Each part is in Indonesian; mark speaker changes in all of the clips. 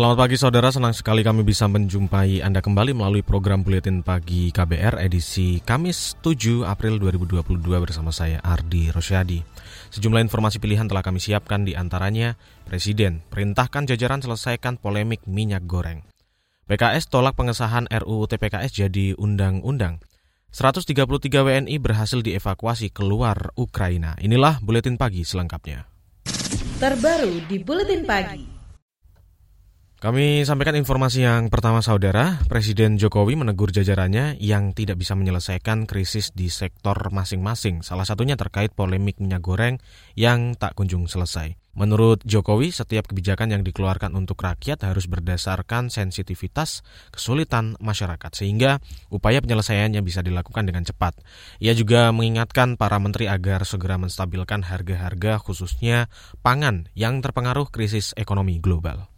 Speaker 1: Selamat pagi saudara, senang sekali kami bisa menjumpai Anda kembali melalui program Buletin Pagi KBR edisi Kamis 7 April 2022 bersama saya Ardi Rosyadi. Sejumlah informasi pilihan telah kami siapkan di antaranya Presiden perintahkan jajaran selesaikan polemik minyak goreng. PKS tolak pengesahan RUU TPKS jadi undang-undang. 133 WNI berhasil dievakuasi keluar Ukraina. Inilah Buletin Pagi selengkapnya.
Speaker 2: Terbaru di Buletin Pagi.
Speaker 1: Kami sampaikan informasi yang pertama saudara, Presiden Jokowi menegur jajarannya yang tidak bisa menyelesaikan krisis di sektor masing-masing, salah satunya terkait polemik minyak goreng yang tak kunjung selesai. Menurut Jokowi, setiap kebijakan yang dikeluarkan untuk rakyat harus berdasarkan sensitivitas kesulitan masyarakat, sehingga upaya penyelesaiannya bisa dilakukan dengan cepat. Ia juga mengingatkan para menteri agar segera menstabilkan harga-harga khususnya pangan yang terpengaruh krisis ekonomi global.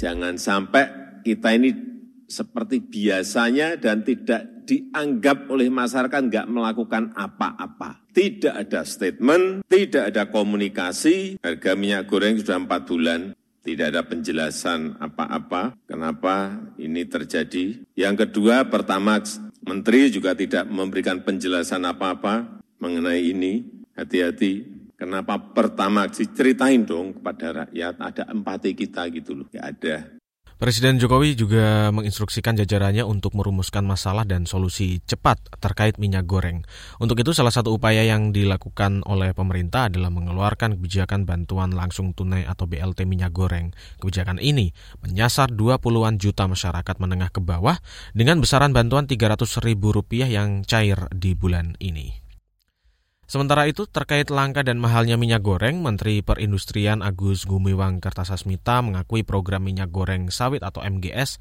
Speaker 3: Jangan sampai kita ini seperti biasanya dan tidak dianggap oleh masyarakat nggak melakukan apa-apa. Tidak ada statement, tidak ada komunikasi, harga minyak goreng sudah empat bulan, tidak ada penjelasan apa-apa kenapa ini terjadi. Yang kedua, pertama Menteri juga tidak memberikan penjelasan apa-apa mengenai ini. Hati-hati, Kenapa pertama ceritain dong kepada rakyat ada empati kita gitu loh. Ya ada.
Speaker 1: Presiden Jokowi juga menginstruksikan jajarannya untuk merumuskan masalah dan solusi cepat terkait minyak goreng. Untuk itu salah satu upaya yang dilakukan oleh pemerintah adalah mengeluarkan kebijakan bantuan langsung tunai atau BLT minyak goreng. Kebijakan ini menyasar 20-an juta masyarakat menengah ke bawah dengan besaran bantuan 300 ribu rupiah yang cair di bulan ini. Sementara itu, terkait langka dan mahalnya minyak goreng, Menteri Perindustrian Agus Gumiwang Kartasasmita mengakui program minyak goreng sawit atau MGS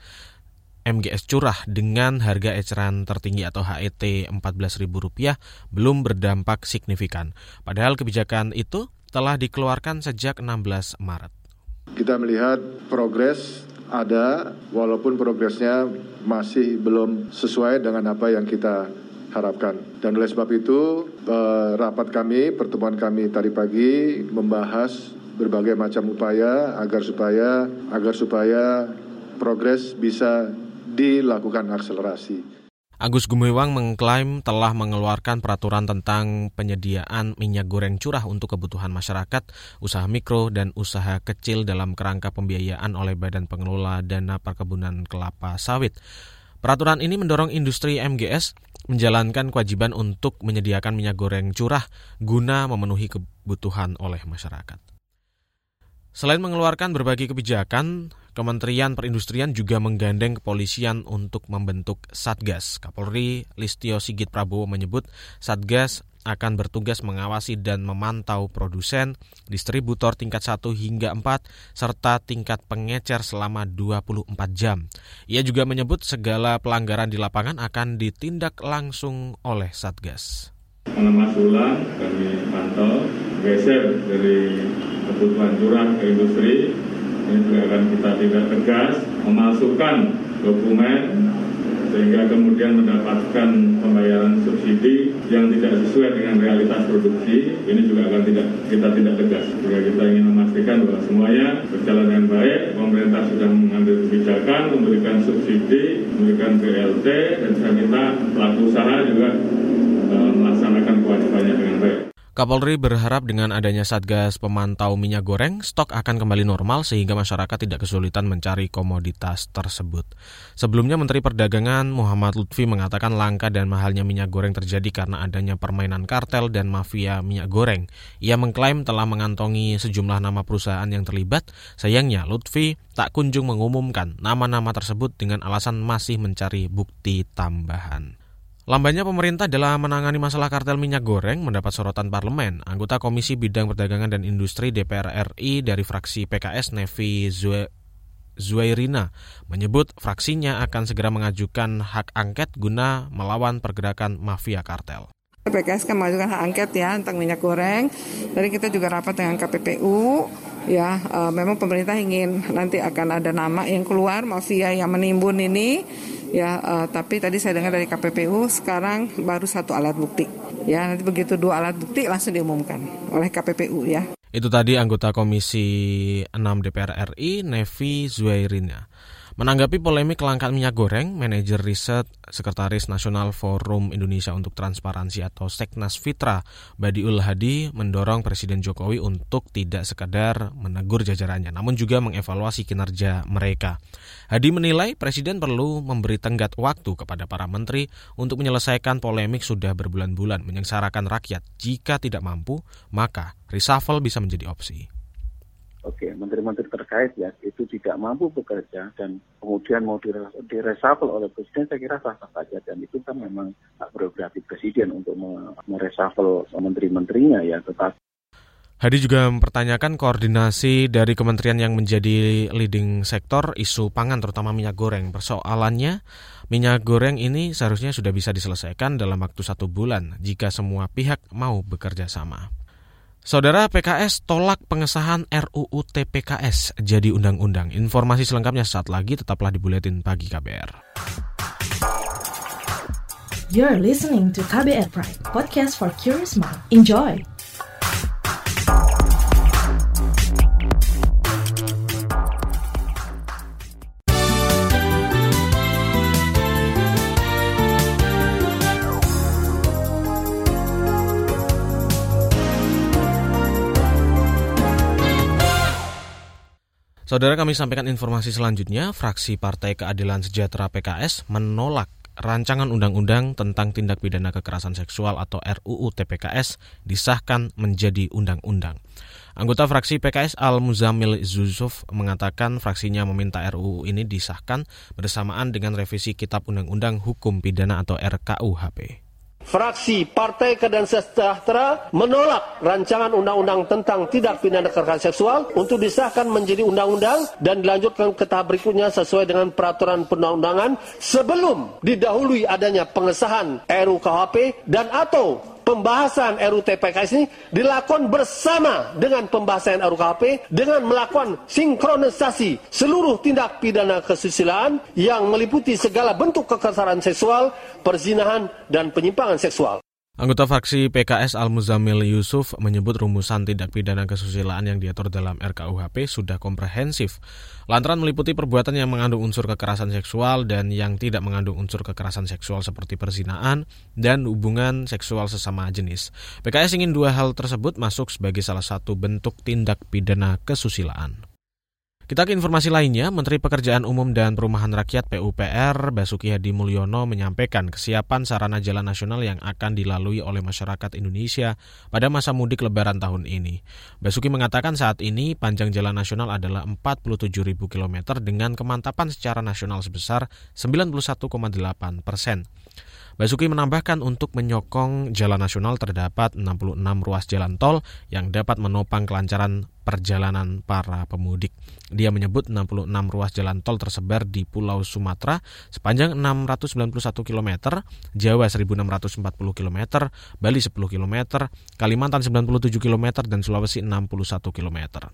Speaker 1: MGS curah dengan harga eceran tertinggi atau HET Rp14.000 belum berdampak signifikan. Padahal kebijakan itu telah dikeluarkan sejak 16 Maret.
Speaker 4: Kita melihat progres ada, walaupun progresnya masih belum sesuai dengan apa yang kita harapkan. Dan oleh sebab itu, eh, rapat kami, pertemuan kami tadi pagi membahas berbagai macam upaya agar supaya agar supaya progres bisa dilakukan akselerasi.
Speaker 1: Agus Gumiwang mengklaim telah mengeluarkan peraturan tentang penyediaan minyak goreng curah untuk kebutuhan masyarakat, usaha mikro, dan usaha kecil dalam kerangka pembiayaan oleh Badan Pengelola Dana Perkebunan Kelapa Sawit. Peraturan ini mendorong industri MGS menjalankan kewajiban untuk menyediakan minyak goreng curah guna memenuhi kebutuhan oleh masyarakat. Selain mengeluarkan berbagai kebijakan, Kementerian Perindustrian juga menggandeng kepolisian untuk membentuk Satgas. Kapolri Listio Sigit Prabowo menyebut Satgas akan bertugas mengawasi dan memantau produsen, distributor tingkat 1 hingga 4, serta tingkat pengecer selama 24 jam. Ia juga menyebut segala pelanggaran di lapangan akan ditindak langsung oleh Satgas.
Speaker 5: Pengemas ulang kami pantau, geser dari kebutuhan curah ke industri, ini juga akan kita tindak tegas, memasukkan dokumen sehingga kemudian mendapatkan pembayaran subsidi yang tidak sesuai dengan realitas produksi, ini juga akan tidak kita tidak tegas. Jika kita ingin memastikan bahwa semuanya berjalan dengan baik, pemerintah sudah mengambil kebijakan, memberikan subsidi, memberikan BLT, dan saya minta pelaku usaha juga uh, melaksanakan kewajibannya dengan baik.
Speaker 1: Kapolri berharap dengan adanya Satgas pemantau minyak goreng, stok akan kembali normal sehingga masyarakat tidak kesulitan mencari komoditas tersebut. Sebelumnya Menteri Perdagangan Muhammad Lutfi mengatakan langka dan mahalnya minyak goreng terjadi karena adanya permainan kartel dan mafia minyak goreng. Ia mengklaim telah mengantongi sejumlah nama perusahaan yang terlibat. Sayangnya Lutfi tak kunjung mengumumkan nama-nama tersebut dengan alasan masih mencari bukti tambahan. Lambannya pemerintah dalam menangani masalah kartel minyak goreng mendapat sorotan parlemen. Anggota Komisi Bidang Perdagangan dan Industri DPR RI dari fraksi PKS Nevi Zuairina menyebut fraksinya akan segera mengajukan hak angket guna melawan pergerakan mafia kartel.
Speaker 6: PKS kan mengajukan hak angket ya tentang minyak goreng. Jadi kita juga rapat dengan KPPU. Ya, e, memang pemerintah ingin nanti akan ada nama yang keluar mafia yang menimbun ini. Ya, e, tapi tadi saya dengar dari KPPU sekarang baru satu alat bukti. Ya, nanti begitu dua alat bukti langsung diumumkan oleh KPPU ya.
Speaker 1: Itu tadi anggota Komisi 6 DPR RI, Nevi Zuairina. Menanggapi polemik kelangkaan minyak goreng, manajer riset Sekretaris Nasional Forum Indonesia untuk Transparansi atau Seknas Fitra, Badiul Hadi, mendorong Presiden Jokowi untuk tidak sekadar menegur jajarannya, namun juga mengevaluasi kinerja mereka. Hadi menilai Presiden perlu memberi tenggat waktu kepada para menteri untuk menyelesaikan polemik sudah berbulan-bulan menyengsarakan rakyat. Jika tidak mampu, maka reshuffle bisa menjadi opsi.
Speaker 7: Oke, menteri-menteri terkait ya itu tidak mampu bekerja dan kemudian mau diresapel oleh presiden saya kira sah-sah saja dan itu kan memang hak prerogatif presiden untuk meresapel menteri-menterinya ya tetapi
Speaker 1: Hadi juga mempertanyakan koordinasi dari kementerian yang menjadi leading sektor isu pangan terutama minyak goreng. Persoalannya, minyak goreng ini seharusnya sudah bisa diselesaikan dalam waktu satu bulan jika semua pihak mau bekerja sama. Saudara PKS tolak pengesahan RUU TPKS jadi undang-undang. Informasi selengkapnya saat lagi tetaplah di Buletin Pagi KBR.
Speaker 2: You're listening to KBR Pride, podcast for curious mind. Enjoy!
Speaker 1: Saudara kami sampaikan informasi selanjutnya, fraksi Partai Keadilan Sejahtera PKS menolak rancangan undang-undang tentang tindak pidana kekerasan seksual atau RUU TPKS disahkan menjadi undang-undang. Anggota fraksi PKS Al Muzamil Zuzuf mengatakan fraksinya meminta RUU ini disahkan bersamaan dengan revisi Kitab Undang-Undang Hukum Pidana atau RKUHP.
Speaker 8: Fraksi Partai Keadilan Sejahtera menolak rancangan undang-undang tentang tindak pidana kekerasan seksual untuk disahkan menjadi undang-undang dan dilanjutkan ke tahap berikutnya sesuai dengan peraturan perundang-undangan sebelum didahului adanya pengesahan RUKHP dan atau pembahasan RUTPKS ini dilakukan bersama dengan pembahasan RUKP dengan melakukan sinkronisasi seluruh tindak pidana kesusilaan yang meliputi segala bentuk kekerasan seksual, perzinahan, dan penyimpangan seksual.
Speaker 1: Anggota fraksi PKS Al-Muzamil Yusuf menyebut rumusan tindak pidana kesusilaan yang diatur dalam RKUHP sudah komprehensif. Lantaran meliputi perbuatan yang mengandung unsur kekerasan seksual dan yang tidak mengandung unsur kekerasan seksual seperti perzinaan dan hubungan seksual sesama jenis. PKS ingin dua hal tersebut masuk sebagai salah satu bentuk tindak pidana kesusilaan. Kita ke informasi lainnya, Menteri Pekerjaan Umum dan Perumahan Rakyat PUPR Basuki Hadi Mulyono menyampaikan kesiapan sarana jalan nasional yang akan dilalui oleh masyarakat Indonesia pada masa mudik lebaran tahun ini. Basuki mengatakan saat ini panjang jalan nasional adalah 47 ribu kilometer dengan kemantapan secara nasional sebesar 91,8 persen. Basuki menambahkan untuk menyokong jalan nasional terdapat 66 ruas jalan tol yang dapat menopang kelancaran perjalanan para pemudik. Dia menyebut 66 ruas jalan tol tersebar di Pulau Sumatera sepanjang 691 km, Jawa 1640 km, Bali 10 km, Kalimantan 97 km, dan Sulawesi 61 km.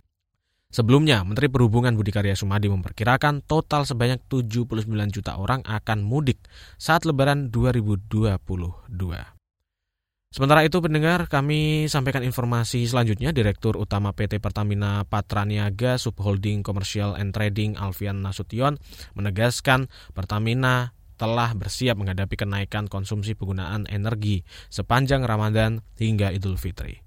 Speaker 1: Sebelumnya, Menteri Perhubungan Budi Karya Sumadi memperkirakan total sebanyak 79 juta orang akan mudik saat Lebaran 2022. Sementara itu pendengar kami sampaikan informasi selanjutnya Direktur Utama PT Pertamina Patraniaga Subholding Commercial and Trading Alfian Nasution menegaskan Pertamina telah bersiap menghadapi kenaikan konsumsi penggunaan energi sepanjang Ramadan hingga Idul Fitri.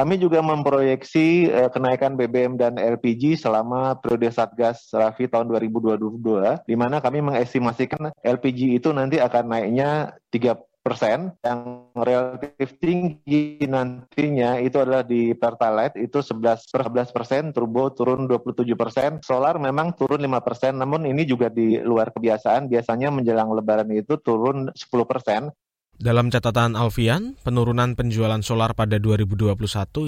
Speaker 9: Kami juga memproyeksi uh, kenaikan BBM dan LPG selama periode Satgas Rafi tahun 2022, di mana kami mengestimasikan LPG itu nanti akan naiknya 3 persen yang relatif tinggi nantinya itu adalah di Pertalite itu 11 per 11 persen, turbo turun 27 persen, solar memang turun 5 persen, namun ini juga di luar kebiasaan, biasanya menjelang lebaran itu turun 10 persen.
Speaker 1: Dalam catatan Alfian, penurunan penjualan solar pada 2021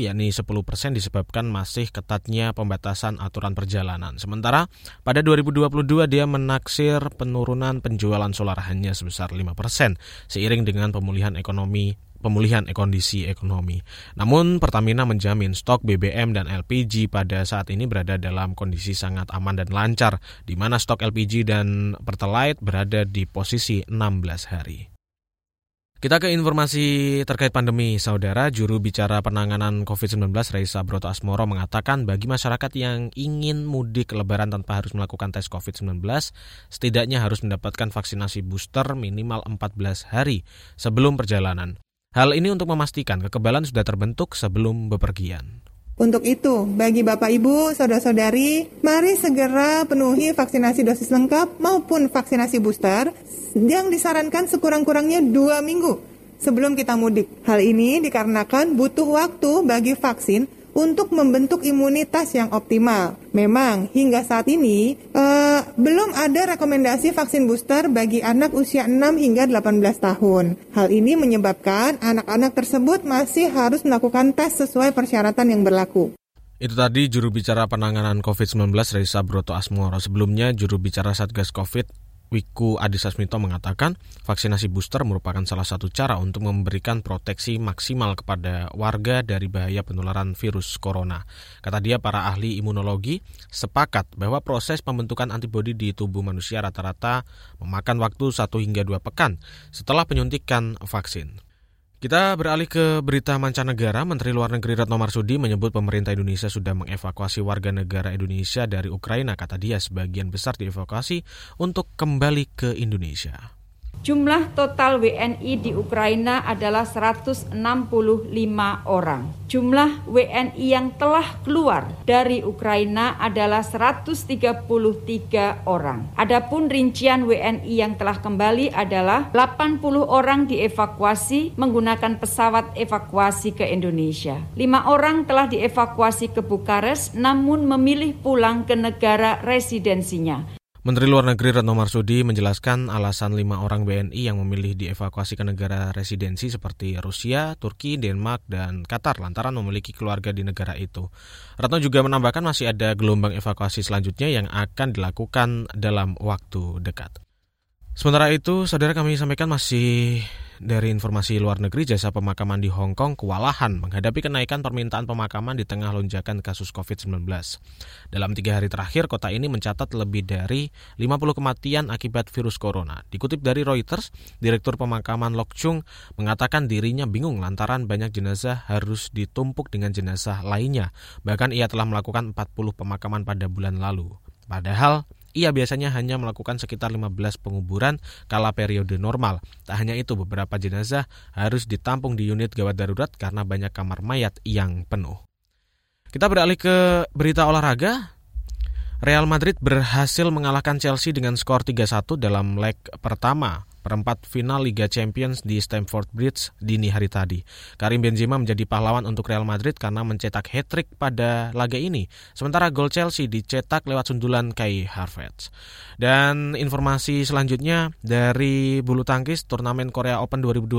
Speaker 1: yakni 10 persen disebabkan masih ketatnya pembatasan aturan perjalanan. Sementara pada 2022 dia menaksir penurunan penjualan solar hanya sebesar 5 persen seiring dengan pemulihan ekonomi pemulihan kondisi ekonomi. Namun Pertamina menjamin stok BBM dan LPG pada saat ini berada dalam kondisi sangat aman dan lancar, di mana stok LPG dan Pertalite berada di posisi 16 hari. Kita ke informasi terkait pandemi, Saudara. Juru bicara penanganan COVID-19 Reisa Broto Asmoro mengatakan bagi masyarakat yang ingin mudik lebaran tanpa harus melakukan tes COVID-19, setidaknya harus mendapatkan vaksinasi booster minimal 14 hari sebelum perjalanan. Hal ini untuk memastikan kekebalan sudah terbentuk sebelum bepergian.
Speaker 10: Untuk itu, bagi Bapak Ibu, Saudara-saudari, mari segera penuhi vaksinasi dosis lengkap maupun vaksinasi booster yang disarankan sekurang-kurangnya dua minggu sebelum kita mudik. Hal ini dikarenakan butuh waktu bagi vaksin untuk membentuk imunitas yang optimal. Memang hingga saat ini uh, belum ada rekomendasi vaksin booster bagi anak usia 6 hingga 18 tahun. Hal ini menyebabkan anak-anak tersebut masih harus melakukan tes sesuai persyaratan yang berlaku.
Speaker 1: Itu tadi juru bicara penanganan COVID-19 Reza Broto Asmoro. Sebelumnya juru bicara Satgas COVID Wiku Adhisa Smito mengatakan vaksinasi booster merupakan salah satu cara untuk memberikan proteksi maksimal kepada warga dari bahaya penularan virus corona. Kata dia para ahli imunologi sepakat bahwa proses pembentukan antibodi di tubuh manusia rata-rata memakan waktu 1 hingga 2 pekan setelah penyuntikan vaksin. Kita beralih ke berita mancanegara. Menteri Luar Negeri Retno Marsudi menyebut pemerintah Indonesia sudah mengevakuasi warga negara Indonesia dari Ukraina. Kata dia, sebagian besar dievakuasi untuk kembali ke Indonesia.
Speaker 11: Jumlah total WNI di Ukraina adalah 165 orang. Jumlah WNI yang telah keluar dari Ukraina adalah 133 orang. Adapun rincian WNI yang telah kembali adalah 80 orang dievakuasi menggunakan pesawat evakuasi ke Indonesia. Lima orang telah dievakuasi ke Bukares namun memilih pulang ke negara residensinya.
Speaker 1: Menteri Luar Negeri Retno Marsudi menjelaskan alasan lima orang WNI yang memilih dievakuasi ke negara residensi seperti Rusia, Turki, Denmark, dan Qatar lantaran memiliki keluarga di negara itu. Retno juga menambahkan masih ada gelombang evakuasi selanjutnya yang akan dilakukan dalam waktu dekat. Sementara itu, saudara kami sampaikan masih dari informasi luar negeri, jasa pemakaman di Hong Kong kewalahan menghadapi kenaikan permintaan pemakaman di tengah lonjakan kasus COVID-19. Dalam tiga hari terakhir, kota ini mencatat lebih dari 50 kematian akibat virus corona. Dikutip dari Reuters, Direktur Pemakaman Lok Chung mengatakan dirinya bingung lantaran banyak jenazah harus ditumpuk dengan jenazah lainnya. Bahkan ia telah melakukan 40 pemakaman pada bulan lalu. Padahal ia biasanya hanya melakukan sekitar 15 penguburan kala periode normal. Tak hanya itu, beberapa jenazah harus ditampung di unit gawat darurat karena banyak kamar mayat yang penuh. Kita beralih ke berita olahraga. Real Madrid berhasil mengalahkan Chelsea dengan skor 3-1 dalam leg pertama perempat final Liga Champions di Stamford Bridge dini hari tadi. Karim Benzema menjadi pahlawan untuk Real Madrid karena mencetak hat-trick pada laga ini. Sementara gol Chelsea dicetak lewat sundulan Kai Havertz. Dan informasi selanjutnya dari bulu tangkis turnamen Korea Open 2022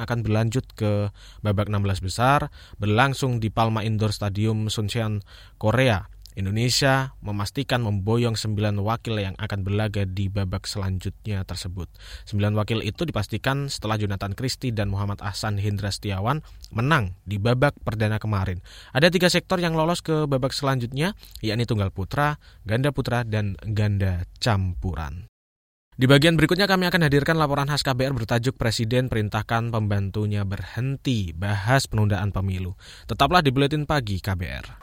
Speaker 1: akan berlanjut ke babak 16 besar berlangsung di Palma Indoor Stadium Suncheon, Korea. Indonesia memastikan memboyong 9 wakil yang akan berlaga di babak selanjutnya tersebut. 9 wakil itu dipastikan setelah Jonathan Christie dan Muhammad Ahsan Hendra Setiawan menang di babak perdana kemarin. Ada tiga sektor yang lolos ke babak selanjutnya, yakni tunggal putra, ganda putra, dan ganda campuran. Di bagian berikutnya kami akan hadirkan laporan khas KBR bertajuk Presiden perintahkan pembantunya berhenti bahas penundaan pemilu. Tetaplah di Buletin Pagi KBR.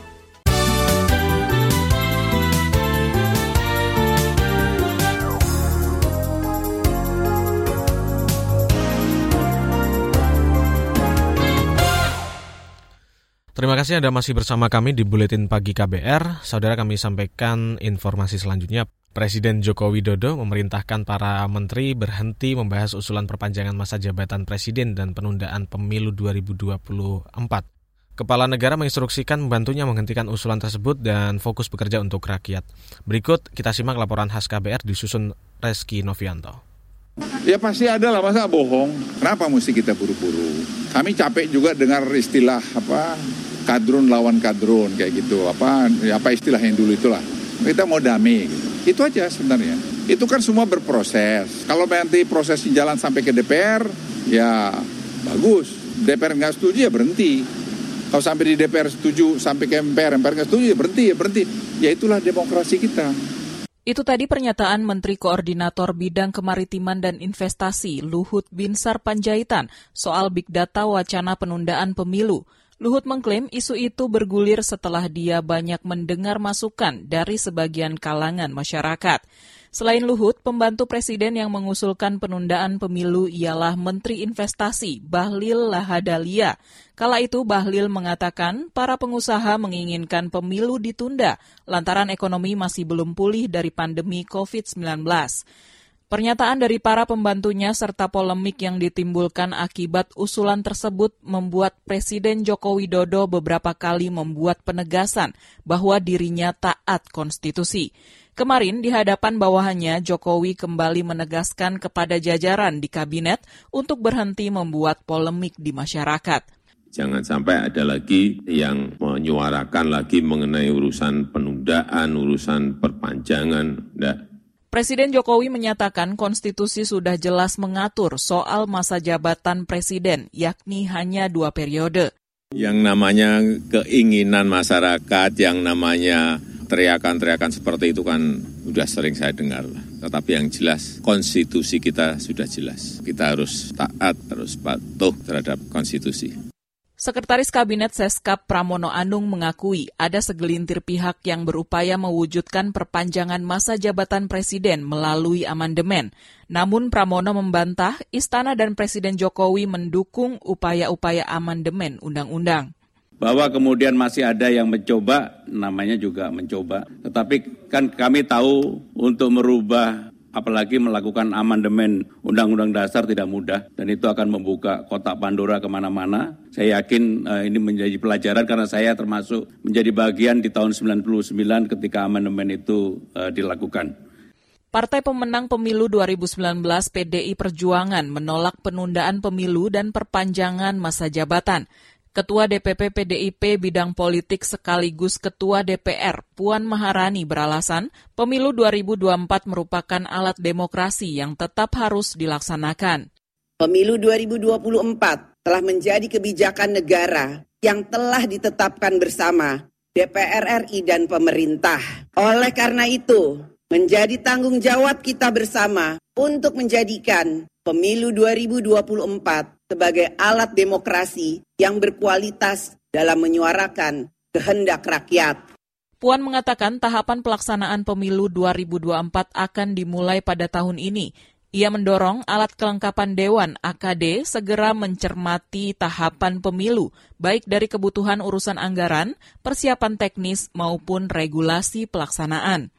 Speaker 1: Terima kasih Anda masih bersama kami di Buletin Pagi KBR. Saudara kami sampaikan informasi selanjutnya. Presiden Joko Widodo memerintahkan para menteri berhenti membahas usulan perpanjangan masa jabatan presiden dan penundaan pemilu 2024. Kepala negara menginstruksikan membantunya menghentikan usulan tersebut dan fokus bekerja untuk rakyat. Berikut kita simak laporan khas KBR disusun Reski Novianto.
Speaker 12: Ya pasti ada lah, masa bohong? Kenapa mesti kita buru-buru? Kami capek juga dengar istilah apa kadrun lawan kadrun kayak gitu. Apa apa istilah yang dulu itulah. Kita mau damai gitu. Itu aja sebenarnya. Itu kan semua berproses. Kalau nanti prosesnya jalan sampai ke DPR, ya bagus. DPR nggak setuju ya berhenti. Kalau sampai di DPR setuju, sampai ke MPR, MPR nggak setuju ya berhenti, ya berhenti. Ya itulah demokrasi kita.
Speaker 13: Itu tadi pernyataan Menteri Koordinator Bidang Kemaritiman dan Investasi Luhut Binsar Panjaitan soal Big Data wacana penundaan pemilu. Luhut mengklaim isu itu bergulir setelah dia banyak mendengar masukan dari sebagian kalangan masyarakat. Selain Luhut, pembantu presiden yang mengusulkan penundaan pemilu ialah Menteri Investasi Bahlil Lahadalia. Kala itu Bahlil mengatakan para pengusaha menginginkan pemilu ditunda lantaran ekonomi masih belum pulih dari pandemi COVID-19. Pernyataan dari para pembantunya serta polemik yang ditimbulkan akibat usulan tersebut membuat Presiden Joko Widodo beberapa kali membuat penegasan bahwa dirinya taat konstitusi. Kemarin di hadapan bawahannya Jokowi kembali menegaskan kepada jajaran di kabinet untuk berhenti membuat polemik di masyarakat.
Speaker 3: Jangan sampai ada lagi yang menyuarakan lagi mengenai urusan penundaan, urusan perpanjangan. Nggak.
Speaker 13: Presiden Jokowi menyatakan konstitusi sudah jelas mengatur soal masa jabatan presiden, yakni hanya dua periode.
Speaker 3: Yang namanya keinginan masyarakat, yang namanya teriakan-teriakan seperti itu kan sudah sering saya dengar. Tetapi yang jelas, konstitusi kita sudah jelas. Kita harus taat, harus patuh terhadap konstitusi.
Speaker 13: Sekretaris Kabinet Seskap Pramono Anung mengakui ada segelintir pihak yang berupaya mewujudkan perpanjangan masa jabatan presiden melalui amandemen. Namun Pramono membantah Istana dan Presiden Jokowi mendukung upaya-upaya amandemen undang-undang
Speaker 14: bahwa kemudian masih ada yang mencoba, namanya juga mencoba. Tetapi kan kami tahu untuk merubah apalagi melakukan amandemen Undang-Undang Dasar tidak mudah dan itu akan membuka kotak Pandora ke mana-mana. Saya yakin uh, ini menjadi pelajaran karena saya termasuk menjadi bagian di tahun 99 ketika amandemen itu uh, dilakukan.
Speaker 13: Partai pemenang pemilu 2019 PDI Perjuangan menolak penundaan pemilu dan perpanjangan masa jabatan. Ketua DPP PDIP bidang politik sekaligus Ketua DPR Puan Maharani beralasan pemilu 2024 merupakan alat demokrasi yang tetap harus dilaksanakan.
Speaker 15: Pemilu 2024 telah menjadi kebijakan negara yang telah ditetapkan bersama DPR RI dan pemerintah. Oleh karena itu, menjadi tanggung jawab kita bersama untuk menjadikan pemilu 2024 sebagai alat demokrasi yang berkualitas dalam menyuarakan kehendak rakyat.
Speaker 13: Puan mengatakan tahapan pelaksanaan pemilu 2024 akan dimulai pada tahun ini. Ia mendorong alat kelengkapan Dewan AKD segera mencermati tahapan pemilu, baik dari kebutuhan urusan anggaran, persiapan teknis, maupun regulasi pelaksanaan.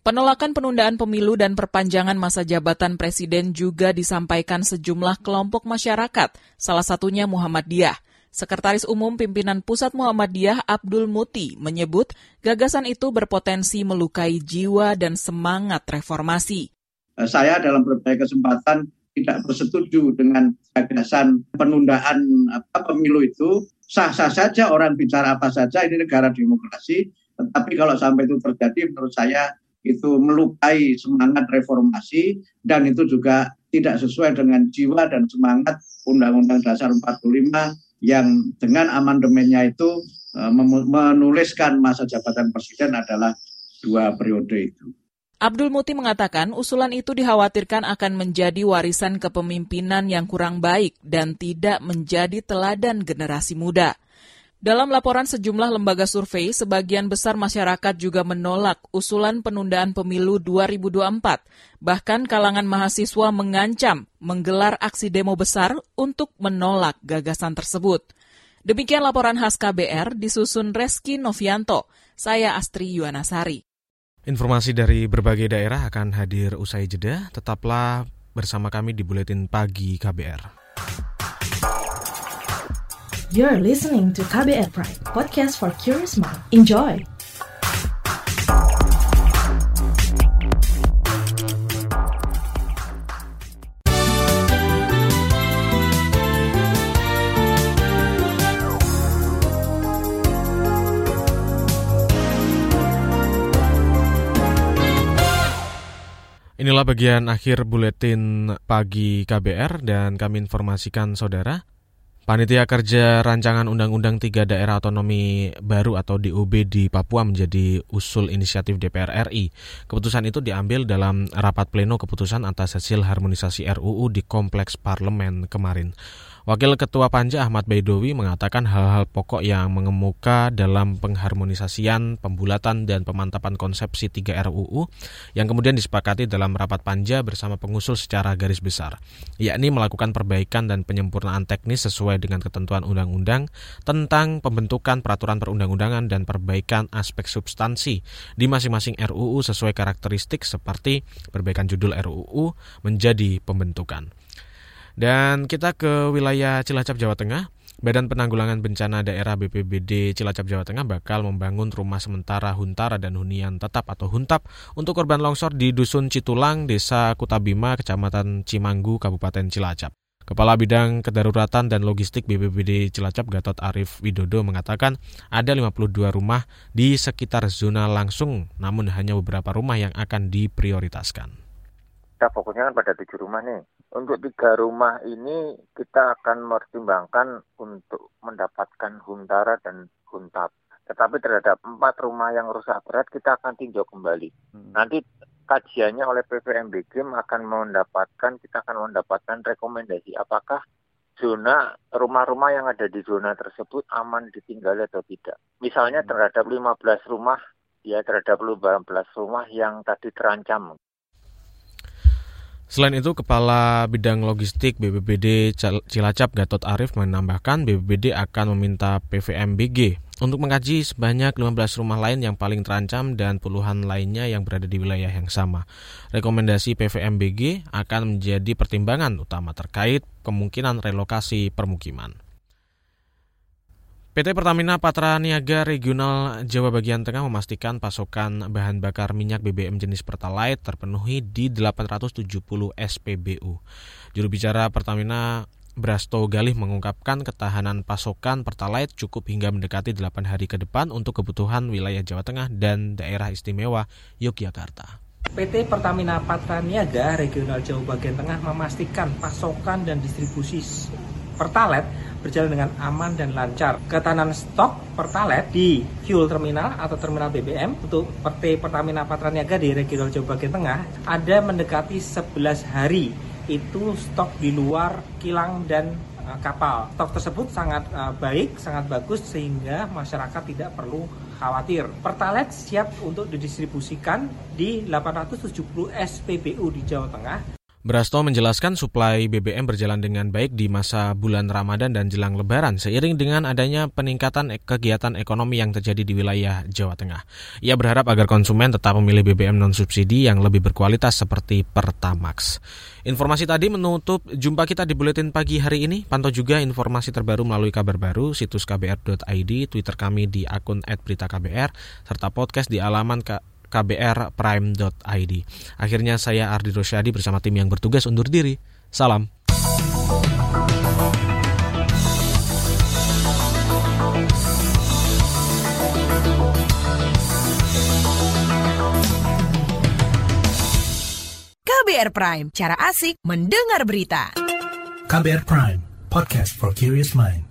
Speaker 13: Penolakan penundaan pemilu dan perpanjangan masa jabatan presiden juga disampaikan sejumlah kelompok masyarakat, salah satunya Muhammadiyah. Sekretaris Umum Pimpinan Pusat Muhammadiyah Abdul Muti menyebut gagasan itu berpotensi melukai jiwa dan semangat reformasi.
Speaker 16: Saya dalam berbagai kesempatan tidak bersetuju dengan gagasan penundaan apa, pemilu itu sah-sah saja orang bicara apa saja ini negara demokrasi tetapi kalau sampai itu terjadi menurut saya itu melukai semangat reformasi dan itu juga tidak sesuai dengan jiwa dan semangat Undang-Undang Dasar 45 yang dengan amandemennya itu eh, menuliskan masa jabatan presiden adalah dua periode itu.
Speaker 13: Abdul Muti mengatakan usulan itu dikhawatirkan akan menjadi warisan kepemimpinan yang kurang baik dan tidak menjadi teladan generasi muda. Dalam laporan sejumlah lembaga survei, sebagian besar masyarakat juga menolak usulan penundaan pemilu 2024. Bahkan kalangan mahasiswa mengancam menggelar aksi demo besar untuk menolak gagasan tersebut. Demikian laporan khas KBR disusun Reski Novianto. Saya Astri Yuwanasari.
Speaker 1: Informasi dari berbagai daerah akan hadir usai jeda. Tetaplah bersama kami di Buletin Pagi KBR.
Speaker 2: You're listening to KBR Pride, podcast for curious mind. Enjoy!
Speaker 1: Inilah bagian akhir buletin pagi KBR dan kami informasikan saudara. Panitia Kerja Rancangan Undang-Undang Tiga Daerah Otonomi Baru atau DUB di Papua menjadi usul inisiatif DPR RI. Keputusan itu diambil dalam rapat pleno keputusan atas hasil harmonisasi RUU di Kompleks Parlemen kemarin. Wakil Ketua Panja Ahmad Baidowi mengatakan hal-hal pokok yang mengemuka dalam pengharmonisasian, pembulatan, dan pemantapan konsepsi 3 RUU yang kemudian disepakati dalam rapat Panja bersama pengusul secara garis besar, yakni melakukan perbaikan dan penyempurnaan teknis sesuai dengan ketentuan undang-undang tentang pembentukan peraturan perundang-undangan dan perbaikan aspek substansi di masing-masing RUU sesuai karakteristik seperti perbaikan judul RUU menjadi pembentukan. Dan kita ke wilayah Cilacap, Jawa Tengah. Badan Penanggulangan Bencana Daerah BPBD Cilacap Jawa Tengah bakal membangun rumah sementara Huntara dan Hunian Tetap atau Huntap untuk korban longsor di Dusun Citulang, Desa Kutabima, Kecamatan Cimanggu, Kabupaten Cilacap. Kepala Bidang Kedaruratan dan Logistik BPBD Cilacap Gatot Arif Widodo mengatakan ada 52 rumah di sekitar zona langsung, namun hanya beberapa rumah yang akan diprioritaskan
Speaker 17: kita fokusnya kan pada tujuh rumah nih. Untuk tiga rumah ini kita akan mempertimbangkan untuk mendapatkan huntara dan huntap. Tetapi terhadap empat rumah yang rusak berat kita akan tinjau kembali. Hmm. Nanti kajiannya oleh PVMBG akan mendapatkan kita akan mendapatkan rekomendasi apakah zona rumah-rumah yang ada di zona tersebut aman ditinggali atau tidak. Misalnya hmm. terhadap 15 rumah ya terhadap 15 rumah yang tadi terancam
Speaker 1: Selain itu, Kepala Bidang Logistik BBBD Cilacap Gatot Arif menambahkan BBBD akan meminta PVMBG untuk mengkaji sebanyak 15 rumah lain yang paling terancam dan puluhan lainnya yang berada di wilayah yang sama. Rekomendasi PVMBG akan menjadi pertimbangan utama terkait kemungkinan relokasi permukiman. PT Pertamina Patra Niaga Regional Jawa Bagian Tengah memastikan pasokan bahan bakar minyak BBM jenis Pertalite terpenuhi di 870 SPBU. Juru bicara Pertamina Brasto Galih mengungkapkan ketahanan pasokan Pertalite cukup hingga mendekati 8 hari ke depan untuk kebutuhan wilayah Jawa Tengah dan daerah istimewa Yogyakarta.
Speaker 18: PT Pertamina Patra Niaga Regional Jawa Bagian Tengah memastikan pasokan dan distribusi Pertalite berjalan dengan aman dan lancar. Ketahanan stok Pertalite di fuel terminal atau terminal BBM untuk PT Pertamina Patraniaga di Regional Jawa Bagian Tengah ada mendekati 11 hari itu stok di luar kilang dan uh, kapal. Stok tersebut sangat uh, baik, sangat bagus sehingga masyarakat tidak perlu khawatir. Pertalite siap untuk didistribusikan di 870 SPBU di Jawa Tengah
Speaker 1: Brasto menjelaskan suplai BBM berjalan dengan baik di masa bulan Ramadan dan jelang Lebaran seiring dengan adanya peningkatan kegiatan ekonomi yang terjadi di wilayah Jawa Tengah. Ia berharap agar konsumen tetap memilih BBM non-subsidi yang lebih berkualitas seperti Pertamax. Informasi tadi menutup jumpa kita di Buletin Pagi hari ini. Pantau juga informasi terbaru melalui kabar baru, situs kbr.id, Twitter kami di akun @beritaKBR, serta podcast di alaman kbrprime.id. Akhirnya saya Ardi Rosyadi bersama tim yang bertugas undur diri. Salam.
Speaker 19: KBR Prime, cara asik mendengar berita.
Speaker 20: KBR Prime, podcast for curious mind.